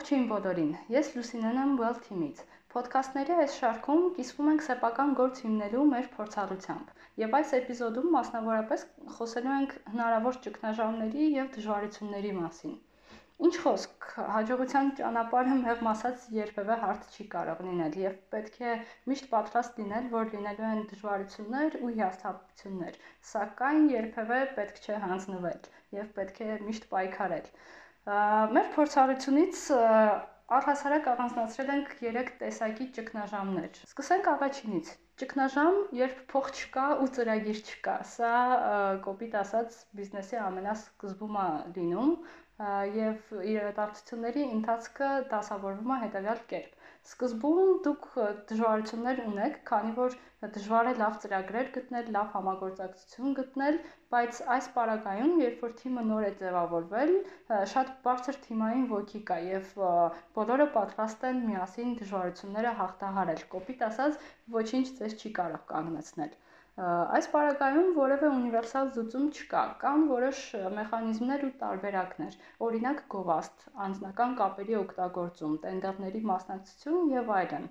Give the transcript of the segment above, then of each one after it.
Ողջույն բոլորին։ Ես Լուսինեն եմ Well Team-ից։ Ոդքասթների այս շարքում կիսվում ենք սեփական գործ հիմնելու մեր փորձառությամբ։ Եվ այս էպիզոդում մասնավորապես խոսելու ենք հնարավոր ճգնաժամերի եւ դժվարությունների մասին։ Ինչ խոսք, հաջողության ճանապարհը մեղմ ասած երբևէ հարթ չի կարող լինել եւ պետք է միշտ պատրաստ լինել, որ լինելու են դժվարություններ ու հիասթափություններ, սակայն երբևէ պետք չէ հանձնվել եւ պետք է միշտ պայքարել։ Մեր փորձառությունից առհասարակ առանձնացրել ենք 3 տեսակի ճգնաժամներ։ Սկսենք առաջինից։ Ճգնաժամ, երբ փող չկա ու ծրագիր չկա։ Սա կոպիտ ասած բիզնեսի ամենասկզբում է լինում, եւ իրադարձությունների ընթացքը դասավորվում է հետեւյալ կերպ։ Սկզբում դուք դժվարություններ ունեք, քանի որ դժվար է լավ ծրագրեր գտնել, լավ համագործակցություն գտնել, բայց այս պարագայում, երբ որ թիմը նոր է ձևավորվել, շատ բարձր թիմային ոգի կա եւ բոլորը պատրաստ են միասին դժվարությունները հաղթահարել։ Կոպիտ ասած, ոչինչ ձեզ չի կարող կանգնեցնել։ Այս պարագայում որևէ ունիվերսալ զուծում չկա, կան որոշ մեխանիզմներ ու տարբերակներ, օրինակ գովաստ, անձնական կապերի օգտագործում, տենդերների մասնակցություն եւ այլն։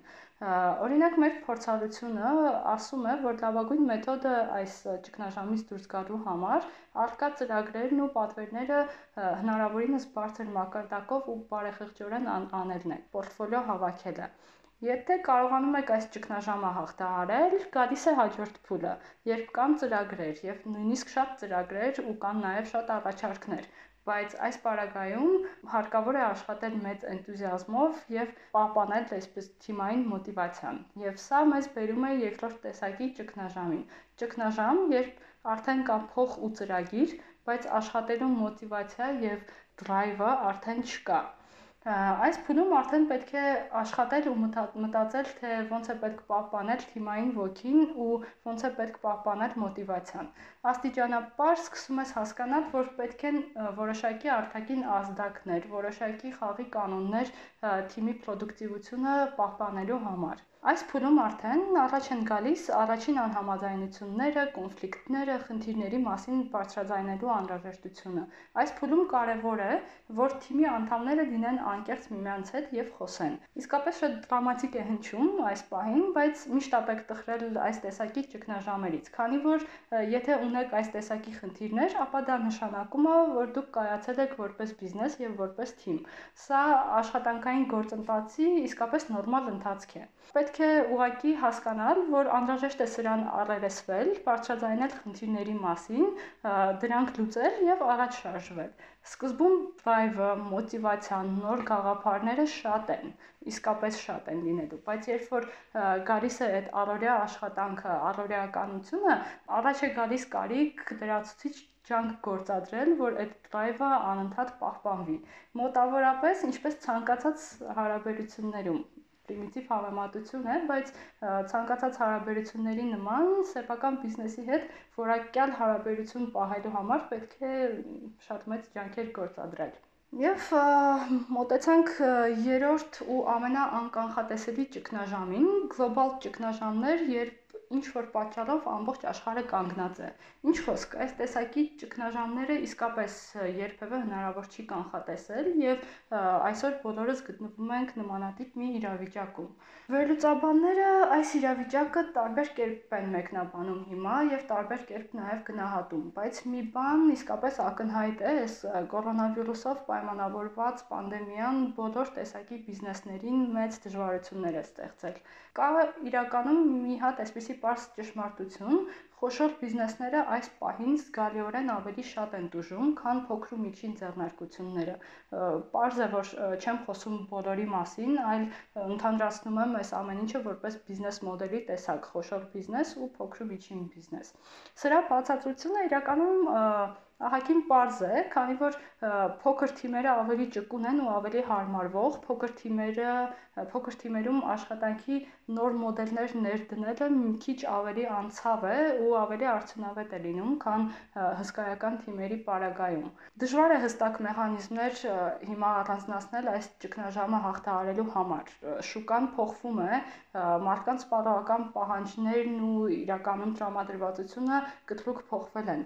Օրինակ մեր փորձառությունը ասում է, որ լավագույն մեթոդը այս ճգնաժամից դուրս գալու համար արկա ծրագրերն ու պատվերները հնարավորինս բարձր մակարդակով ու բարեխիղճորեն անելն է, պորտֆոլիո հավաքելը։ Եթե կարողանում եք այս ճգնաժամը հաղթահարել, գալիս է հաջորդ փուլը, երբ կան ծրագրեր եւ նույնիսկ շատ ծրագրեր ու կան նաեւ շատ առաջարկներ, բայց այս պարագայում հարկավոր է աշխատել մեծ энտուզիազմով եւ պահպանել այսպես թիմային մոտիվացիան։ Եվ սա մեզ բերում է երկրորդ տեսակի ճգնաժամին։ Ճգնաժամ, երբ արդեն կա փող ու ծրագիր, բայց աշխատելու մոտիվացիա եւ drive-ը արդեն չկա։ Այս փուլում արդեն պետք է աշխատել ու մտածել, թե ոնց է պետք պահպանել թիմային ոգին ու ոնց է պետք պահպանել մոտիվացիան։ Աստիճանաբար սկսում ես հասկանալ, որ պետք են որոշակի արտաքին ազդակներ, որոշակի խաղի կանոններ թիմի պրոդուկտիվությունը պահպանելու համար։ Այս փուլում արդեն առաջ են գալիս առաջին անհամաձայնությունները, կոնֆլիկտները, խնդիրների մասին բարձրաձայնելու անհրաժեշտությունը։ Այս փուլում կարևոր է, որ թիմի անդամները լինեն անկեղծ միմյանց հետ եւ խոսեն։ Իսկապես շատ դրամատիկ է հնչում այս պահին, բայց միշտ ապեք տխրել այս տեսակի ճգնաժամերից, քանի որ եթե ունեք այս տեսակի խնդիրներ, ապա դա նշանակում է, որ դուք կայացել եք որպես բիզնես եւ որպես թիմ։ Սա աշխատանքային գործընթացի իսկապես նորմալ ընթացք է։ Պետք է ուղղակի հասկանալ, որ անհրաժեշտ է սրան առերեսվել, բարձրաձայնել խնդիրների մասին, դրանք լուծել եւ առաջ շարժվել։ Սկզբում drive-ը, մոտիվացիան, նոր գաղափարները շատ են, իսկապես շատ են լինելու, բայց երբ որ գալիս է այդ առօրյա աշխատանքը, առօրյականությունը, առաջ է գալիս կարիք դրացուցիչ ջանք գործադրել, որ այդ drive-ը անընդհատ պահպանվի։ Մոտավորապես ինչպես ցանկացած հարաբերություններում պրիմիտիվ համեմատություն է, բայց ցանկացած հարաբերությունների նման սեփական բիզնեսի հետ որակյալ հարաբերություն պահելու համար պետք է շատ մեծ ջանքեր գործադրել։ Եվ մոտեցանք երրորդ ու ամենաանկանխատեսելի ճգնաժամին, գլոբալ ճգնաժամներ, երբ ինչ որ պատճառով ամբողջ աշխարհը կանգնած է։ Ինչ խոսք, այս տեսակի ճգնաժամերը իսկապես երբևէ հնարավոր չի կանխատեսել եւ այսօր բոլորս գտնվում ենք նմանատիպ մի իրավիճակում։ Վերլուծաբանները այս իրավիճակը տարբեր կերպ են մեկնաբանում հիմա եւ տարբեր կերպ նաեւ գնահատում, բայց մի բան իսկապես ակնհայտ է, այս կորոնավիրուսով պայմանավորված պանդեմիան բոլոր տեսակի բիզնեսներին մեծ դժվարություններ է ստեղծել։ Կա իրականում մի հատ այսպիսի պարզ ճշմարտություն, խոշոր բիզնեսները այս պահին զգալիորեն ավելի շատ են դժում, քան փոքր ու միջին ձեռնարկությունները։ Պարզ է, որ չեմ խոսում բոլորի մասին, այլ ընդհանրացնում եմ այս ամեն ինչը որպես բիզնես մոդելի տեսակ՝ խոշոր բիզնես ու փոքր ու միջին բիզնես։ Սրա բացատրությունը իրականում ահագին པարզ է, քանի որ փոքր թիմերը ավելի ճկուն են ու ավելի հարմարվող, փոքր թիմերը փոքր թիմերում աշխատանքի նոր մոդելներ ներդնելը մի քիչ ավելի անցավ է ու ավելի արդյունավետ է լինում, քան հսկայական թիմերի պարագայում։ Դժվար է հստակ մեխանիզմներ հիմա առանձնացնել այս ճգնաժամը հաղթահարելու համար։ Շուկան փոխվում է, մարդկանց սպառողական պահանջներն ու իրականում տրամադրվածությունը կտրուկ փոխվել են,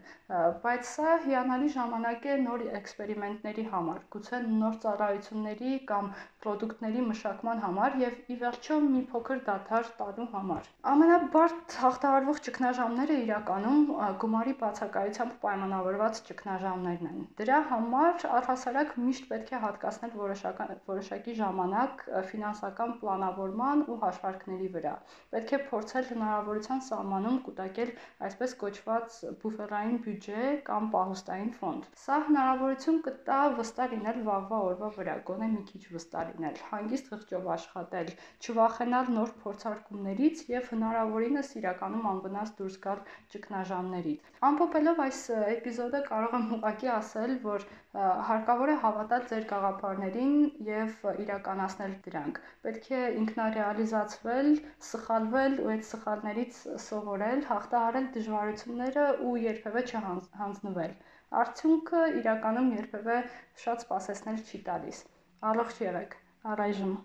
բայց սա հիանալի ժամանակ է նոր էքսպերիմենտների համար, գուցե նոր ծառայությունների կամ ապրանքների մշակման համար եւ ի վերջո մի փոքր դադար տալու համար։ Ամենաբարդ հաղթահարվող ճգնաժամերը իրականում գումարի բացակայությամբ պայմանավորված ճգնաժամներն են։ Դրա համար առհասարակ միշտ պետք է հատկացնել որոշական որոշակի ժամանակ ֆինանսական պլանավորման ու հաշվարկների վրա։ Պետք է փորձել հնարավորության սահմանում կուտակել այսպես կոչված բուֆերային բյուջե կամ պահոստային ֆոնդ։ Սա հնարավորություն կտա վստահ լինել վաղվա օրվա վրա, գոնե մի քիչ վստահ լինել, հանգիստ խղճով աշխատել, չվախենալ նոր փորձարկումներից եւ հնարավորինս իրականում անվնաս դուրս գալ ճգնաժամներից։ Ամփոփելով այս էպիզոդը կարող եմ ուղղակի ասել, որ հարկավոր է հավատալ ձեր գաղափարներին եւ իրականացնել դրանք։ Պետք է ինքնարեալիզացվել, սխալվել ու այդ սխալներից սովորել, հաղթահարել դժվարությունները ու երբևէ չհանձնվել։ Արդյունքը իրականում երբևէ շատ սպասեցնել չի տալիս։ Առողջ եղեք։ режим.